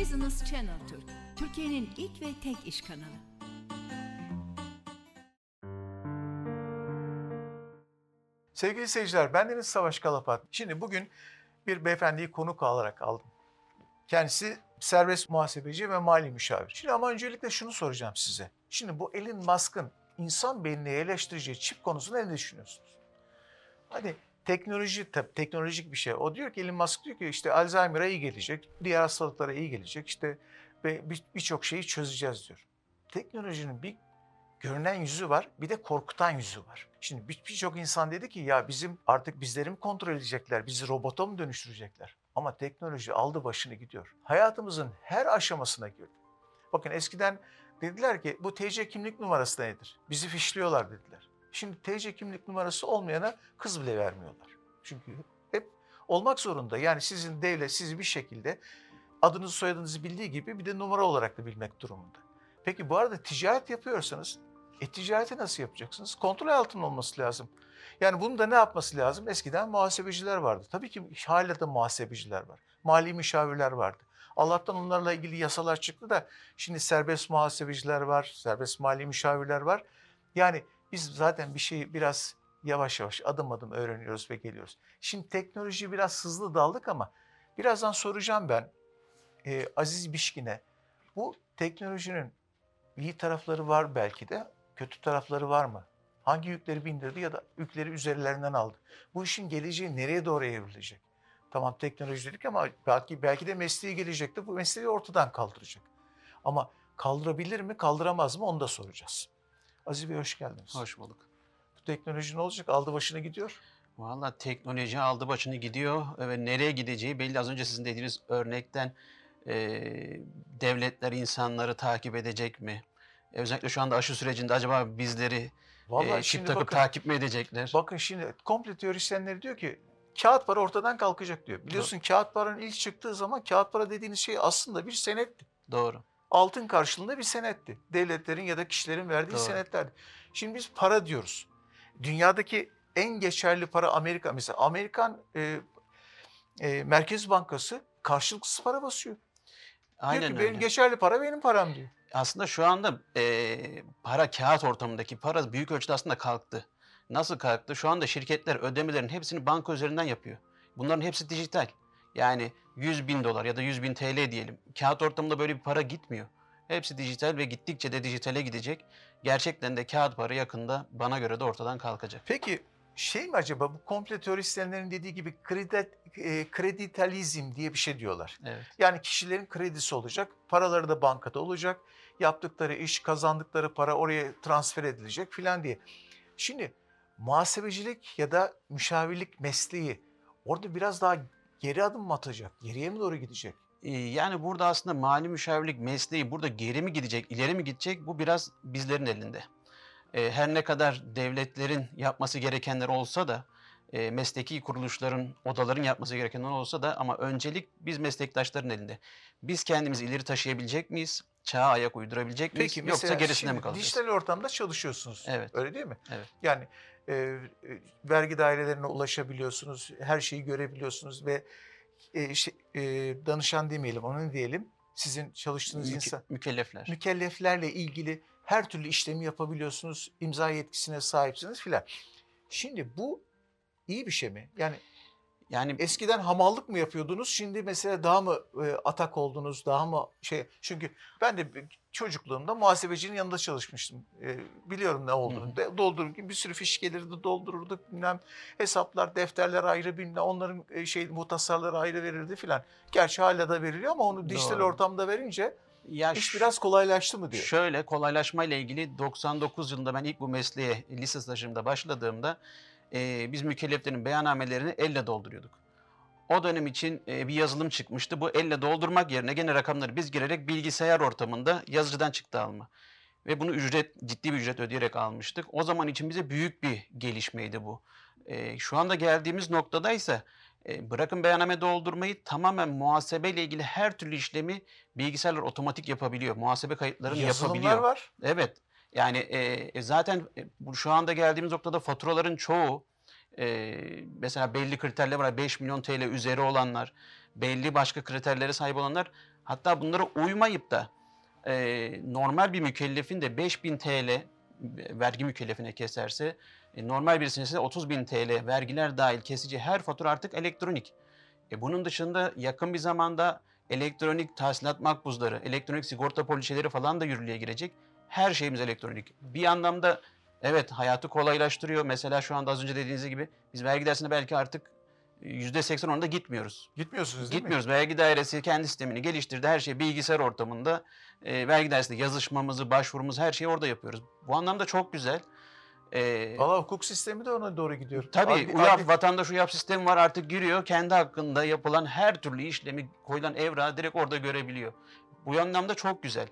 Business Channel Türk, Türkiye'nin ilk ve tek iş kanalı. Sevgili seyirciler, bendeniz Savaş Kalapat. Şimdi bugün bir beyefendiyi konuk alarak aldım. Kendisi serbest muhasebeci ve mali müşavir. Şimdi ama öncelikle şunu soracağım size. Şimdi bu Elon Musk'ın insan beynini eleştireceği çip konusunda ne düşünüyorsunuz? Hadi teknoloji tabii teknolojik bir şey. O diyor ki Elon Musk diyor ki işte Alzheimer'a iyi gelecek, diğer hastalıklara iyi gelecek işte ve bir- birçok şeyi çözeceğiz diyor. Teknolojinin bir görünen yüzü var, bir de korkutan yüzü var. Şimdi bir- birçok insan dedi ki ya bizim artık bizleri mi kontrol edecekler, bizi robota mı dönüştürecekler? Ama teknoloji aldı başını gidiyor. Hayatımızın her aşamasına girdi. Bakın eskiden dediler ki bu TC kimlik numarası nedir? Bizi fişliyorlar dediler. Şimdi TC kimlik numarası olmayana kız bile vermiyorlar. Çünkü hep olmak zorunda. Yani sizin devlet sizi bir şekilde adınızı soyadınızı bildiği gibi bir de numara olarak da bilmek durumunda. Peki bu arada ticaret yapıyorsanız e ticareti nasıl yapacaksınız? Kontrol altında olması lazım. Yani bunu da ne yapması lazım? Eskiden muhasebeciler vardı. Tabii ki hala da muhasebeciler var. Mali müşavirler vardı. Allah'tan onlarla ilgili yasalar çıktı da şimdi serbest muhasebeciler var, serbest mali müşavirler var. Yani biz zaten bir şeyi biraz yavaş yavaş adım adım öğreniyoruz ve geliyoruz. Şimdi teknoloji biraz hızlı daldık ama birazdan soracağım ben e, Aziz Bişkin'e. Bu teknolojinin iyi tarafları var belki de, kötü tarafları var mı? Hangi yükleri bindirdi ya da yükleri üzerlerinden aldı? Bu işin geleceği nereye doğru evrilecek? Tamam teknoloji dedik ama belki belki de mesleği gelecekti. Bu mesleği ortadan kaldıracak. Ama kaldırabilir mi, kaldıramaz mı onu da soracağız. Aziz Bey hoş geldiniz. Hoş bulduk. Bu teknoloji ne olacak? Aldı başını gidiyor. Valla teknoloji aldı başını gidiyor ve nereye gideceği belli. Az önce sizin dediğiniz örnekten e, devletler insanları takip edecek mi? E, özellikle şu anda aşı sürecinde acaba bizleri Vallahi e, çip takıp bakın, takip mi edecekler? bakın şimdi komple teorisyenleri diyor ki kağıt para ortadan kalkacak diyor. Biliyorsun kağıt paranın ilk çıktığı zaman kağıt para dediğiniz şey aslında bir senetti. Doğru. Altın karşılığında bir senetti. Devletlerin ya da kişilerin verdiği Doğru. senetlerdi. Şimdi biz para diyoruz. Dünyadaki en geçerli para Amerika. Mesela Amerikan e, e, Merkez Bankası karşılıksız para basıyor. Aynen diyor ki öyle. benim geçerli para benim param diyor. Aslında şu anda e, para kağıt ortamındaki para büyük ölçüde aslında kalktı. Nasıl kalktı? Şu anda şirketler ödemelerin hepsini banka üzerinden yapıyor. Bunların hepsi dijital. Yani 100 bin dolar ya da 100 bin TL diyelim. Kağıt ortamında böyle bir para gitmiyor. Hepsi dijital ve gittikçe de dijitale gidecek. Gerçekten de kağıt para yakında bana göre de ortadan kalkacak. Peki şey mi acaba bu komple teorisyenlerin dediği gibi kredi, e, kreditalizm diye bir şey diyorlar. Evet. Yani kişilerin kredisi olacak, paraları da bankada olacak, yaptıkları iş, kazandıkları para oraya transfer edilecek filan diye. Şimdi muhasebecilik ya da müşavirlik mesleği orada biraz daha geri adım mı atacak, geriye mi doğru gidecek? Ee, Yani burada aslında mali müşavirlik mesleği burada geri mi gidecek, ileri mi gidecek bu biraz bizlerin elinde. Ee, Her ne kadar devletlerin yapması gerekenler olsa da, e, mesleki kuruluşların, odaların yapması gerekenler olsa da ama öncelik biz meslektaşların elinde. Biz kendimizi ileri taşıyabilecek miyiz? Çağa ayak uydurabilecek miyiz? Peki Yoksa gerisine mi kalacağız? dijital ortamda çalışıyorsunuz. Evet. Öyle değil mi? Evet. Yani e, e, vergi dairelerine ulaşabiliyorsunuz, her şeyi görebiliyorsunuz ve e, şey, e, danışan demeyelim, onu diyelim. Sizin çalıştığınız Müke- insan mükellefler. mükelleflerle ilgili her türlü işlemi yapabiliyorsunuz, imza yetkisine sahipsiniz filan. Şimdi bu iyi bir şey mi? Yani Yani eskiden hamallık mı yapıyordunuz? Şimdi mesela daha mı e, atak oldunuz? Daha mı şey? Çünkü ben de çocukluğumda muhasebecinin yanında çalışmıştım. E, biliyorum ne olduğunu. De, doldururken bir sürü fiş gelirdi, doldururduk bilmem. Hesaplar, defterler ayrı bilmem. Onların e, şey muhtasarları ayrı verildi filan. Gerçi hala da veriliyor ama onu dijital Doğru. ortamda verince ya iş biraz kolaylaştı mı diyor. Şöyle kolaylaşmayla ilgili 99 yılında ben ilk bu mesleğe lise stajımda başladığımda e, biz mükelleflerin beyannamelerini elle dolduruyorduk. O dönem için e, bir yazılım çıkmıştı. Bu elle doldurmak yerine gene rakamları biz girerek bilgisayar ortamında yazıcıdan çıktı alma. Ve bunu ücret ciddi bir ücret ödeyerek almıştık. O zaman için bize büyük bir gelişmeydi bu. E, şu anda geldiğimiz noktada ise e, bırakın beyanname doldurmayı tamamen muhasebeyle ilgili her türlü işlemi bilgisayarlar otomatik yapabiliyor. Muhasebe kayıtlarını Yazılımlar yapabiliyor. var. Evet. Yani e, zaten e, şu anda geldiğimiz noktada faturaların çoğu e, mesela belli kriterler var. 5 milyon TL üzeri olanlar, belli başka kriterlere sahip olanlar hatta bunlara uymayıp da e, normal bir mükellefin de 5000 TL vergi mükellefine keserse e, normal birisine ise 30 bin TL vergiler dahil kesici her fatura artık elektronik. E, bunun dışında yakın bir zamanda elektronik tahsilat makbuzları, elektronik sigorta poliçeleri falan da yürürlüğe girecek. Her şeyimiz elektronik. Bir anlamda evet hayatı kolaylaştırıyor. Mesela şu anda az önce dediğiniz gibi biz vergi dersine belki artık %80 oranında gitmiyoruz. Gitmiyorsunuz değil Gitmiyoruz. Vergi dairesi kendi sistemini geliştirdi. Her şey bilgisayar ortamında. E, vergi dairesinde yazışmamızı, başvurumuzu her şeyi orada yapıyoruz. Bu anlamda çok güzel. E, mi? Valla hukuk sistemi de ona doğru gidiyor. Tabii Adli- UYAP, adli- vatandaş UYAP sistemi var artık giriyor. Kendi hakkında yapılan her türlü işlemi koyulan evrağı direkt orada görebiliyor. Bu anlamda çok güzel.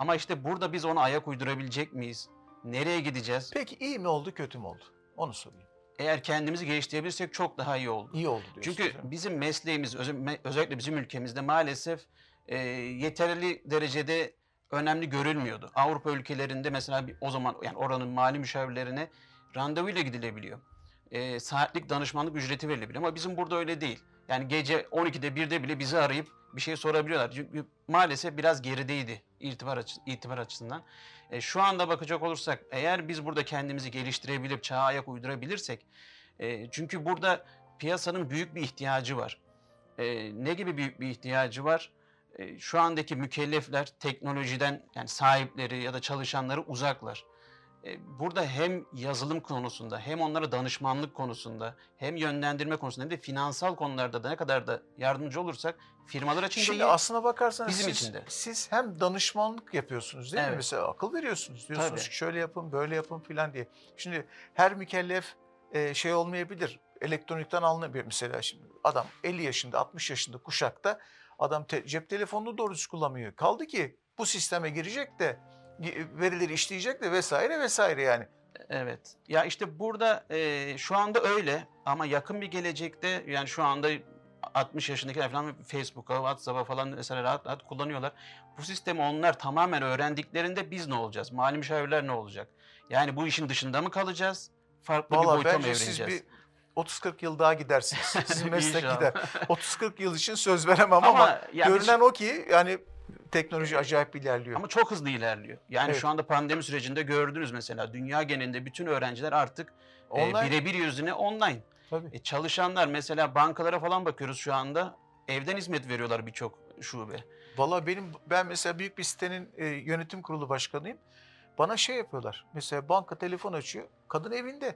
Ama işte burada biz ona ayak uydurabilecek miyiz? Nereye gideceğiz? Peki iyi mi oldu kötü mü oldu? Onu sorayım. Eğer kendimizi geliştirebilirsek çok daha iyi olur. İyi oldu diyorsunuz. Çünkü yani. bizim mesleğimiz öze- me- özellikle bizim ülkemizde maalesef e, yeterli derecede önemli görülmüyordu. Avrupa ülkelerinde mesela bir, o zaman yani oranın mali müşavirlerine randevuyla gidilebiliyor. E, saatlik danışmanlık ücreti verilebiliyor ama bizim burada öyle değil. Yani gece 12'de 1'de bile bizi arayıp bir şey sorabiliyorlar. Çünkü maalesef biraz gerideydi itibar, açı- itibar açısından. E, şu anda bakacak olursak eğer biz burada kendimizi geliştirebilip çağa ayak uydurabilirsek e, çünkü burada piyasanın büyük bir ihtiyacı var. E, ne gibi büyük bir ihtiyacı var? E, şu andaki mükellefler teknolojiden yani sahipleri ya da çalışanları uzaklar. Burada hem yazılım konusunda hem onlara danışmanlık konusunda hem yönlendirme konusunda hem de finansal konularda da ne kadar da yardımcı olursak firmalar için de Şimdi iyi. aslına bakarsanız Bizim siz, için de. siz hem danışmanlık yapıyorsunuz değil mi? Evet. Mesela akıl veriyorsunuz. Diyorsunuz Tabii. ki şöyle yapın, böyle yapın filan diye. Şimdi her mükellef şey olmayabilir. Elektronikten alınabilir. Mesela şimdi adam 50 yaşında, 60 yaşında kuşakta adam te- cep telefonunu doğru düzgün kullanmıyor. Kaldı ki bu sisteme girecek de verileri işleyecek de vesaire vesaire yani. Evet. Ya işte burada e, şu anda öyle ama yakın bir gelecekte yani şu anda 60 yaşındakiler falan Facebook'a, WhatsApp'a falan mesela rahat rahat kullanıyorlar. Bu sistemi onlar tamamen öğrendiklerinde biz ne olacağız? Mali müşavirler ne olacak? Yani bu işin dışında mı kalacağız? Farklı bir Valla boyuta mı evrileceğiz? siz bir 30-40 yıl daha gidersiniz. Sizin meslek gider. 30-40 yıl için söz veremem ama, Ama, ya biz- görünen o ki yani teknoloji acayip ilerliyor. Ama çok hızlı ilerliyor. Yani Evet. şu anda pandemi sürecinde gördünüz mesela dünya genelinde bütün öğrenciler artık e, birebir yüzüne online. Tabii. E, çalışanlar mesela bankalara falan bakıyoruz şu anda evden hizmet veriyorlar birçok şube. Valla benim ben mesela büyük bir sitenin e, yönetim kurulu başkanıyım. Bana şey yapıyorlar. Mesela banka telefon açıyor. Kadın evinde.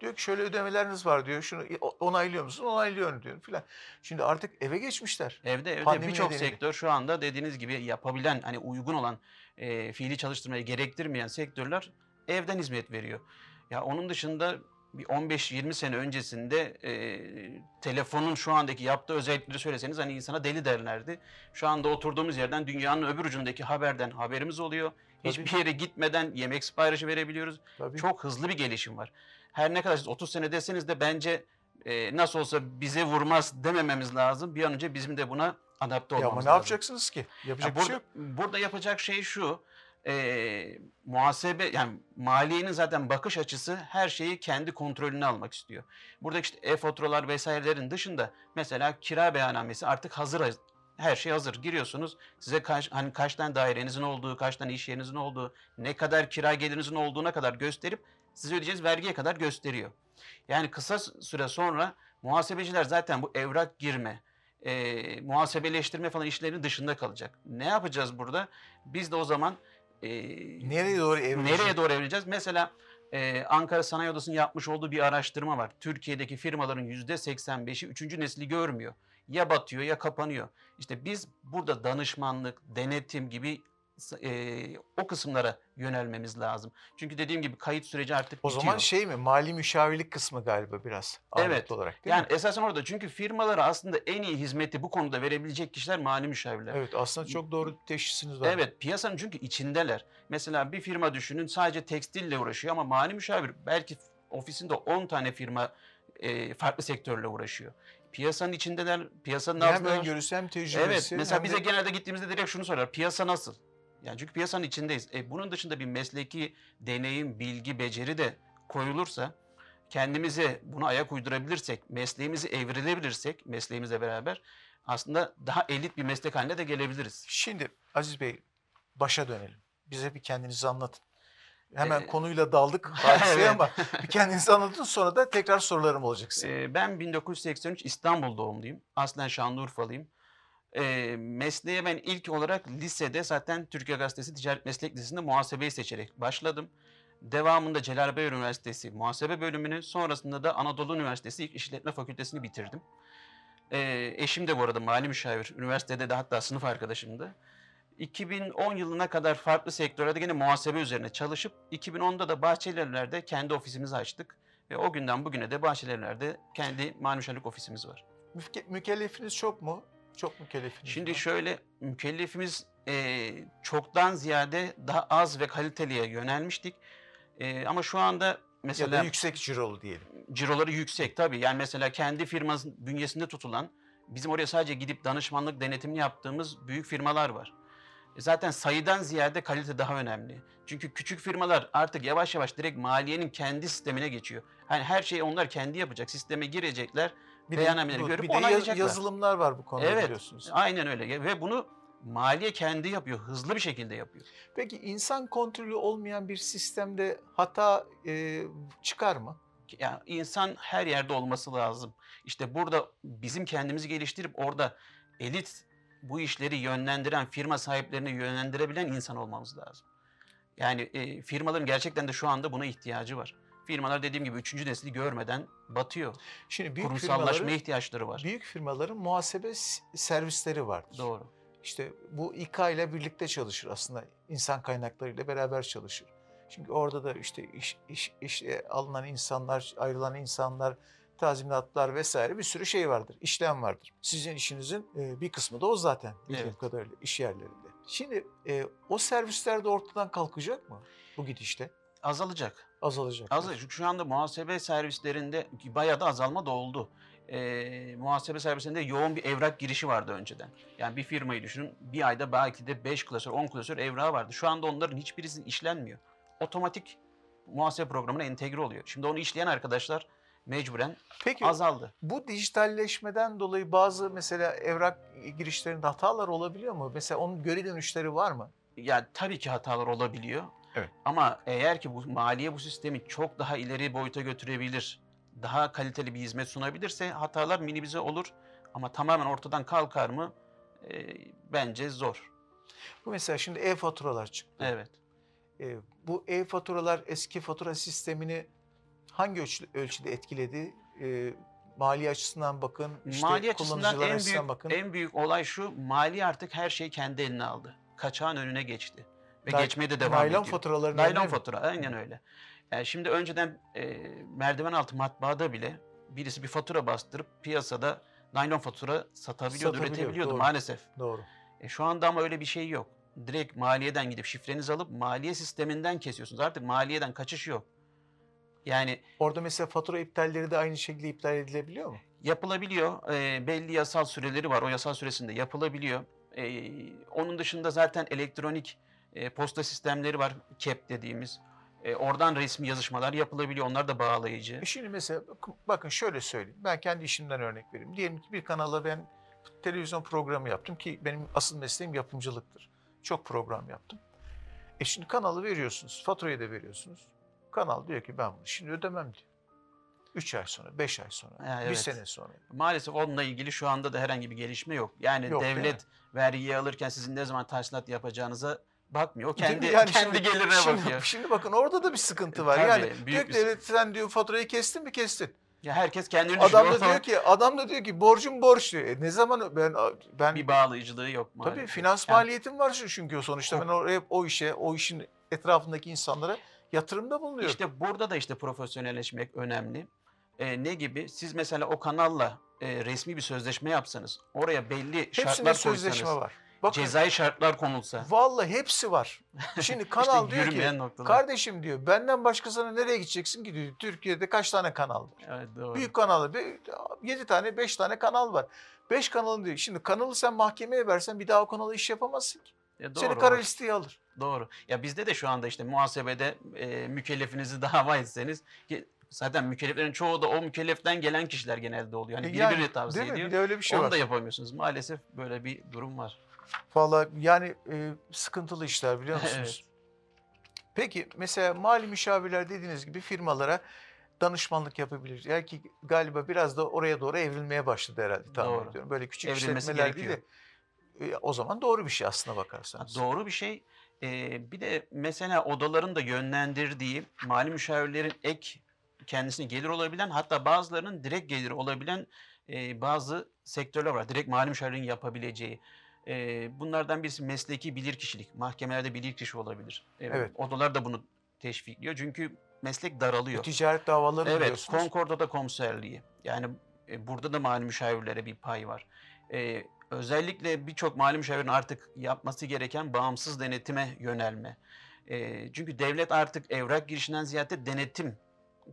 Diyor ki şöyle ödemeleriniz var diyor. Şunu onaylıyor musun? Onaylıyorum diyor filan. Şimdi artık eve geçmişler. Evde evde birçok sektör şu anda dediğiniz gibi yapabilen hani uygun olan e, fiili çalıştırmayı gerektirmeyen sektörler evden hizmet veriyor. Ya onun dışında bir 15-20 sene öncesinde e, telefonun şu andaki yaptığı özellikleri söyleseniz hani insana deli derlerdi. Şu anda oturduğumuz yerden dünyanın öbür ucundaki haberden haberimiz oluyor. Tabii. Hiçbir yere gitmeden yemek siparişi verebiliyoruz. Tabii. Çok hızlı bir gelişim var. Her ne kadar siz 30 sene deseniz de bence e, nasıl olsa bize vurmaz demememiz lazım. Bir an önce bizim de buna adapte Ya olmamız ama lazım. ne yapacaksınız ki? Yapacak Ya bir şey yok. burada yapacak şey şu. E, muhasebe yani maliyenin zaten bakış açısı her şeyi kendi kontrolüne almak istiyor. Burada işte e-faturalar vesairelerin dışında mesela kira beyannamesi artık hazır her şey hazır. Giriyorsunuz. Size kaç hani kaç tane dairenizin olduğu, kaç tane iş yerinizin olduğu, ne kadar kira gelirinizin olduğuna kadar gösterip size ödeyeceğiniz vergiye kadar gösteriyor. Yani kısa süre sonra muhasebeciler zaten bu evrak girme, e, muhasebeleştirme falan işlerinin dışında kalacak. Ne yapacağız burada? Biz de o zaman e, Nereye doğru evrilecek? Nereye doğru evrileceğiz? Mesela e, Ankara Sanayi Odası'nın yapmış olduğu bir araştırma var. Türkiye'deki firmaların %85'i 3. nesli görmüyor. Ya batıyor ya kapanıyor. İşte biz burada danışmanlık, denetim gibi e, o kısımlara yönelmemiz lazım. Çünkü dediğim gibi kayıt süreci artık O bitiyor. zaman şey mi? Mali müşavirlik kısmı galiba biraz. Evet. olarak değil yani mi? esasen orada çünkü firmalara aslında en iyi hizmeti bu konuda verebilecek kişiler mali müşavirler. Evet aslında çok doğru teşhisiniz var. Evet piyasanın çünkü içindeler. Mesela bir firma düşünün sadece tekstille uğraşıyor ama mali müşavir belki ofisinde 10 tane firma e, farklı sektörle uğraşıyor. Piyasanın içindeler, piyasanın Hem altındalar. öngörüsü hem Evet tecrübesi. mesela hem bize de- genelde gittiğimizde direkt şunu sorar. Piyasa nasıl? Yani çünkü piyasanın içindeyiz. E, bunun dışında bir mesleki deneyim, bilgi, beceri de koyulursa kendimizi buna ayak uydurabilirsek, mesleğimizi evrilebilirsek mesleğimizle beraber aslında daha elit bir meslek haline de gelebiliriz. Şimdi Aziz Bey başa dönelim. Bize bir kendinizi anlatın. Hemen Ee, konuyla daldık hadiseye ama bir kendinizi anlatın sonra da tekrar sorularım olacak size. Ee, ben 1983 İstanbul doğumluyum. Aslen Şanlıurfalıyım. Ee, mesleğe ben ilk olarak lisede zaten Türkiye Gazetesi Ticaret Meslek Lisesi'nde muhasebeyi seçerek başladım. Devamında Celal Üniversitesi muhasebe bölümünü, sonrasında da Anadolu Üniversitesi İlk İşletme Fakültesini bitirdim. Ee, eşim de bu arada mali müşavir. Üniversitede de hatta sınıf arkadaşımdı. 2010 yılına kadar farklı sektörlerde gene muhasebe üzerine çalışıp 2010'da da Bahçelievler'de kendi ofisimizi açtık. Ve o günden bugüne de Bahçelievler'de kendi mali müşavirlik ofisimiz var. Müke- mükellefiniz çok mu? Çok mükellefiniz Şimdi var. şöyle mükellefimiz e, çoktan ziyade daha az ve kaliteliye yönelmiştik. E, ama şu anda ya mesela da yüksek cirolu diyelim. ciroları yüksek tabii. Yani mesela kendi firmasının bünyesinde tutulan bizim oraya sadece gidip danışmanlık denetimini yaptığımız büyük firmalar var. E, Zaten sayıdan ziyade kalite daha önemli. Çünkü küçük firmalar artık yavaş yavaş direkt maliyenin kendi sistemine geçiyor. Hani her şeyi onlar kendi yapacak. Sisteme girecekler. Bir Beyannameleri bu- görüp bir de yaz- onaylayacaklar. yazılımlar var bu konuda Evet. biliyorsunuz. Aynen öyle. Ve bunu maliye kendi yapıyor. Hızlı bir şekilde yapıyor. Peki insan kontrolü olmayan bir sistemde hata e, çıkar mı? Yani insan her yerde olması lazım. İşte burada bizim kendimizi geliştirip orada elit bu işleri yönlendiren, firma sahiplerini yönlendirebilen insan olmamız lazım. Yani e, firmaların gerçekten de şu anda buna ihtiyacı var. Firmalar dediğim gibi üçüncü nesli görmeden batıyor. Şimdi büyük Kurumsallaşmaya ihtiyaçları var. büyük firmaların muhasebe servisleri vardır. Doğru. İşte bu İK ile birlikte çalışır aslında. insan kaynaklarıyla beraber çalışır. Çünkü orada da işte iş, iş, işe alınan insanlar, ayrılan insanlar, tazminatlar vesaire bir sürü şey vardır. işlem vardır. Sizin işinizin e, bir kısmı da o zaten bildiğim Evet. kadarıyla iş yerlerinde. Şimdi e, o servisler de ortadan kalkacak mı bu gidişle? Azalacak. Azalacak. Azalacak. Şu anda muhasebe servislerinde bayağı da azalma da oldu. Ee, muhasebe servisinde yoğun bir evrak girişi vardı önceden. Yani bir firmayı düşünün bir ayda belki de 5 klasör 10 klasör evrağı vardı. Şu anda onların hiçbirisi işlenmiyor. Otomatik muhasebe programına entegre oluyor. Şimdi onu işleyen arkadaşlar mecburen Peki azaldı. bu dijitalleşmeden dolayı bazı mesela evrak girişlerinde hatalar olabiliyor mu? Mesela onun geri dönüşleri var mı? Yani tabii ki hatalar olabiliyor. Evet. Ama eğer ki bu maliye bu sistemi çok daha ileri boyuta götürebilir, daha kaliteli bir hizmet sunabilirse hatalar minimize olur. Ama tamamen ortadan kalkar mı? Ee, bence zor. Bu mesela şimdi e-faturalar çıktı. Evet. E, bu e-faturalar eski fatura sistemini hangi ölçü- ölçüde etkiledi? E, mali açısından bakın, işte mali açısından kullanıcılar en açısından büyük, bakın. en büyük olay şu, mali artık her şeyi kendi eline aldı. Kaçağın önüne geçti. Ve Nay- geçmeye de devam Naylon ediyor. faturaların Naylon önüne mi? fatura aynen öyle. Yani şimdi önceden e, merdiven altı matbaada bile birisi bir fatura bastırıp piyasada naylon fatura satabiliyordu, Satabiliyor, üretebiliyordu doğru. maalesef. Doğru. E, şu anda ama öyle bir şey yok. Direkt maliyeden gidip şifrenizi alıp maliye sisteminden kesiyorsunuz. Artık maliyeden kaçış yok. Yani Orada mesela fatura iptalleri de aynı şekilde iptal edilebiliyor mu? yapılabiliyor. E, belli yasal süreleri var. O yasal süresinde yapılabiliyor. E, onun dışında zaten elektronik e, posta sistemleri var. KEP dediğimiz. E, oradan resmi yazışmalar yapılabiliyor. Onlar da bağlayıcı. E şimdi mesela bakın, şöyle söyleyeyim. Ben kendi işimden örnek vereyim. Diyelim ki bir kanala ben televizyon programı yaptım ki benim asıl mesleğim yapımcılıktır. Çok program yaptım. E şimdi kanalı veriyorsunuz, faturayı da veriyorsunuz. Kanal diyor ki ben bunu şimdi ödemem diyor. 3 ay sonra, 5 ay sonra, Ha, bir evet. sene sonra. Maalesef onunla ilgili şu anda da herhangi bir gelişme yok. Yani Yok, devlet vergiyi alırken sizin ne zaman tahsilat yapacağınıza bakmıyor. O kendi Yani kendi şimdi- gelirine şimdi, bakıyor. Şimdi bakın orada da bir sıkıntı var. Tabii, yani büyük diyor ki sen diyor faturayı kestin mi kestin. Ya herkes kendini Adam da düşünüyor. diyor ki adam da diyor ki borcum borç diyor. E ne zaman ben ben bir bağlayıcılığı yok maalesef. Tabii finans Yani maliyetim var çünkü sonuçta ben oraya o işe, o işin etrafındaki insanlara yatırımda bulunuyorum. İşte burada da işte profesyonelleşmek önemli. Ee, ne gibi? Siz mesela o kanalla e, resmi bir sözleşme yapsanız, oraya belli Hepsinde şartlar sözleşme koysanız, var. Bakın cezai şartlar konulsa, vallahi hepsi var. Şimdi kanal işte diyor ki noktalar. kardeşim diyor benden başkasına nereye gideceksin ki diyor. Türkiye'de kaç tane kanal var? Evet, doğru. Büyük kanalı 7 tane 5 tane kanal var. 5 kanalın diyor. Şimdi kanalı sen mahkemeye versen bir daha o kanala iş yapamazsın ki. Ya doğru, Seni kara listeye alır. Doğru. Ya bizde de şu anda işte muhasebede e, mükellefinizi dava etseniz ki Zaten mükelleflerin çoğu da o mükelleften gelen kişiler genelde oluyor. Hani E biri yani, birine tavsiye değil mi? ediyor. Bir de öyle bir şey Onu var. da yapamıyorsunuz. Maalesef böyle bir durum var. Vallahi yani e, sıkıntılı işler biliyor musunuz? Evet. Peki mesela mali müşavirler dediğiniz gibi firmalara danışmanlık yapabilir. Yani ki galiba biraz da oraya doğru evrilmeye başladı herhalde tahmin Doğru. ediyorum. Böyle küçük Evrilmesi işletmeler değil de e, o zaman doğru bir şey aslına bakarsanız. Doğru bir şey. Ee, bir de mesela odaların da yönlendirdiği mali müşavirlerin ek kendisine gelir olabilen hatta bazılarının direkt geliri olabilen e, bazı sektörler var. Direkt mali müşavirlerin yapabileceği. E, bunlardan birisi mesleki bilirkişilik. Mahkemelerde bilirkişi olabilir. E, Evet. Odalar da bunu teşvikliyor. Çünkü meslek daralıyor. Ticaret davaları Evet, biliyorsunuz. Concorda'da komiserliği. Yani e, burada da mali müşavirlere bir pay var. E, özellikle birçok mali müşavirin artık yapması gereken bağımsız denetime yönelme. E, çünkü devlet artık evrak girişinden ziyade denetim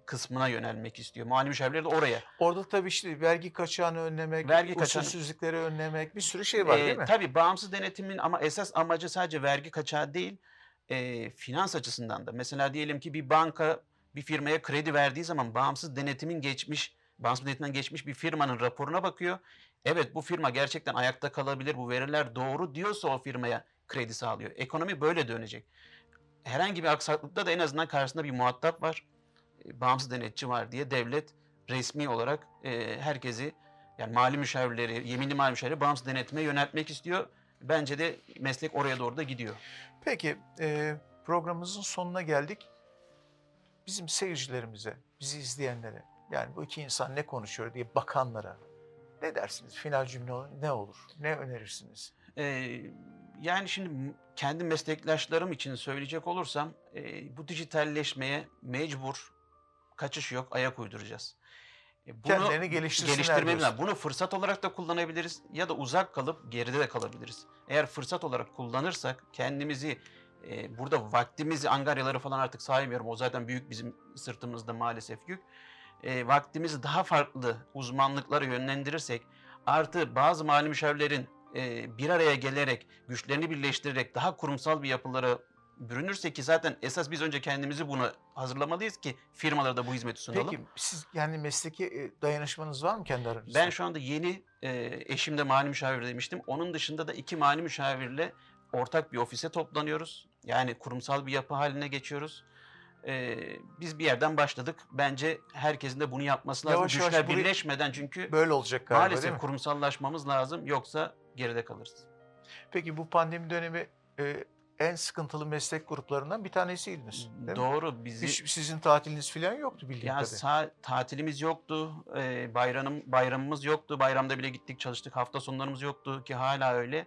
kısmına yönelmek istiyor. Mali müşavirler de oraya. Orada tabii işte vergi kaçağını önlemek, Vergi kaçağını- usulsüzlükleri önlemek bir sürü şey var E, değil mi? Tabii bağımsız denetimin ama esas amacı sadece vergi kaçağı değil, e, finans açısından da. Mesela diyelim ki bir banka bir firmaya kredi verdiği zaman bağımsız denetimin geçmiş, bağımsız denetimden geçmiş bir firmanın raporuna bakıyor. Evet bu firma gerçekten ayakta kalabilir, bu veriler doğru diyorsa o firmaya kredi sağlıyor. Ekonomi böyle dönecek. Herhangi bir aksaklıkta da en azından karşısında bir muhatap var, bağımsız denetçi var diye devlet resmi olarak e, herkesi yani mali müşavirleri, yeminli mali müşavirleri bağımsız denetime yöneltmek istiyor. Bence de meslek oraya doğru da gidiyor. Peki e, programımızın sonuna geldik. Bizim seyircilerimize, bizi izleyenlere yani bu iki insan ne konuşuyor diye bakanlara ne dersiniz? Final cümle ne olur? Ne önerirsiniz? Ee, yani şimdi kendi meslektaşlarım için söyleyecek olursam e, bu dijitalleşmeye mecbur kaçış yok ayak uyduracağız. E, bunu Kendilerini geliştirsinler geliştirmemiz lazım. Bunu fırsat olarak da kullanabiliriz ya da uzak kalıp geride de kalabiliriz. Eğer fırsat olarak kullanırsak kendimizi e, burada vaktimizi angaryaları falan artık saymıyorum. O zaten büyük bizim sırtımızda maalesef yük. E, vaktimizi daha farklı uzmanlıklara yönlendirirsek artı bazı mali müşavirlerin e, bir araya gelerek güçlerini birleştirerek daha kurumsal bir yapılara bürünürse ki zaten esas biz önce kendimizi buna hazırlamalıyız ki firmalara da bu hizmeti sunalım. Peki siz yani mesleki e, dayanışmanız var mı kendi aranızda? Ben şu anda yeni e, eşimde mali müşavir demiştim. Onun dışında da iki mali müşavirle ortak bir ofise toplanıyoruz. Yani kurumsal bir yapı haline geçiyoruz. E, biz bir yerden başladık. Bence herkesin de bunu yapması lazım. Yavaş yavaş birleşmeden çünkü Böyle olacak galiba değil maalesef mi? kurumsallaşmamız lazım. Yoksa geride kalırız. Peki bu pandemi dönemi e, en sıkıntılı meslek gruplarından bir tanesiydiniz. Doğru. Bizi Hiç sizin tatiliniz falan yoktu bildiğim Ya kadarıyla. tatilimiz yoktu, e, bayramım bayramımız yoktu. Bayramda bile gittik çalıştık. Hafta sonlarımız yoktu ki hala öyle.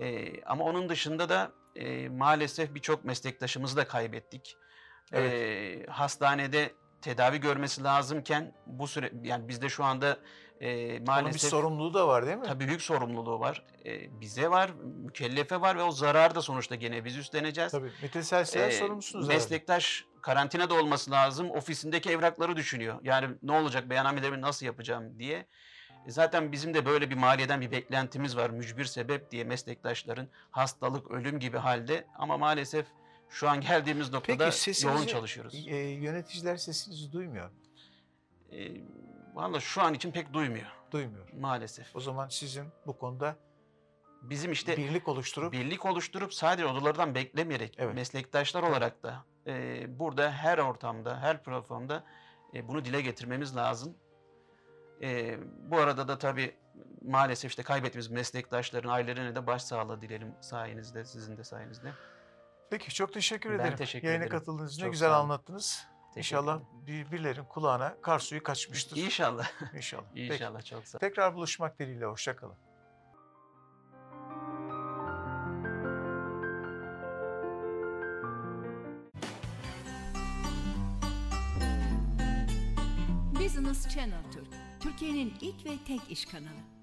E, ama onun dışında da e, maalesef birçok meslektaşımızı da kaybettik. E, hastanede tedavi görmesi lazımken bu süre yani bizde şu anda e, Onun bir maalesef sorumluluğu da var değil mi? tabii büyük sorumluluğu var. E, bize var, mükellefe var ve o zarar da sonuçta gene biz üstleneceğiz. Tabii. Metin Selsiyer Ee, sorumlusunuz. Meslektaş karantinada olması lazım. Ofisindeki evrakları düşünüyor. Yani ne olacak beyannamelerimi nasıl yapacağım diye. E, Zaten bizim de böyle bir maliyeden bir beklentimiz var. Mücbir sebep diye meslektaşların hastalık, ölüm gibi halde. Ama maalesef şu an geldiğimiz noktada Peki sesinizi, yoğun çalışıyoruz. e, yöneticiler sesinizi duymuyor. E, Valla şu an için pek duymuyor Duymuyor. maalesef. O zaman sizin bu konuda Bizim işte birlik oluşturup birlik oluşturup sadece odalardan beklemeyerek Evet. meslektaşlar olarak da e, burada her ortamda, her platformda e, bunu dile getirmemiz lazım. E, bu arada da tabii maalesef işte kaybettiğimiz meslektaşların ailelerine de başsağlığı dilerim sayenizde, sizin de sayenizde. Peki çok teşekkür Ben ederim. teşekkür Yayına ederim. katıldığınız için güzel anlattınız. İnşallah birbirlerin kulağına kar suyu kaçmıştır. İnşallah. İnşallah. Peki. İnşallah çok sağ Tekrar buluşmak dileğiyle. Hoşçakalın. Business Channel Türk, Türkiye'nin ilk ve tek iş kanalı.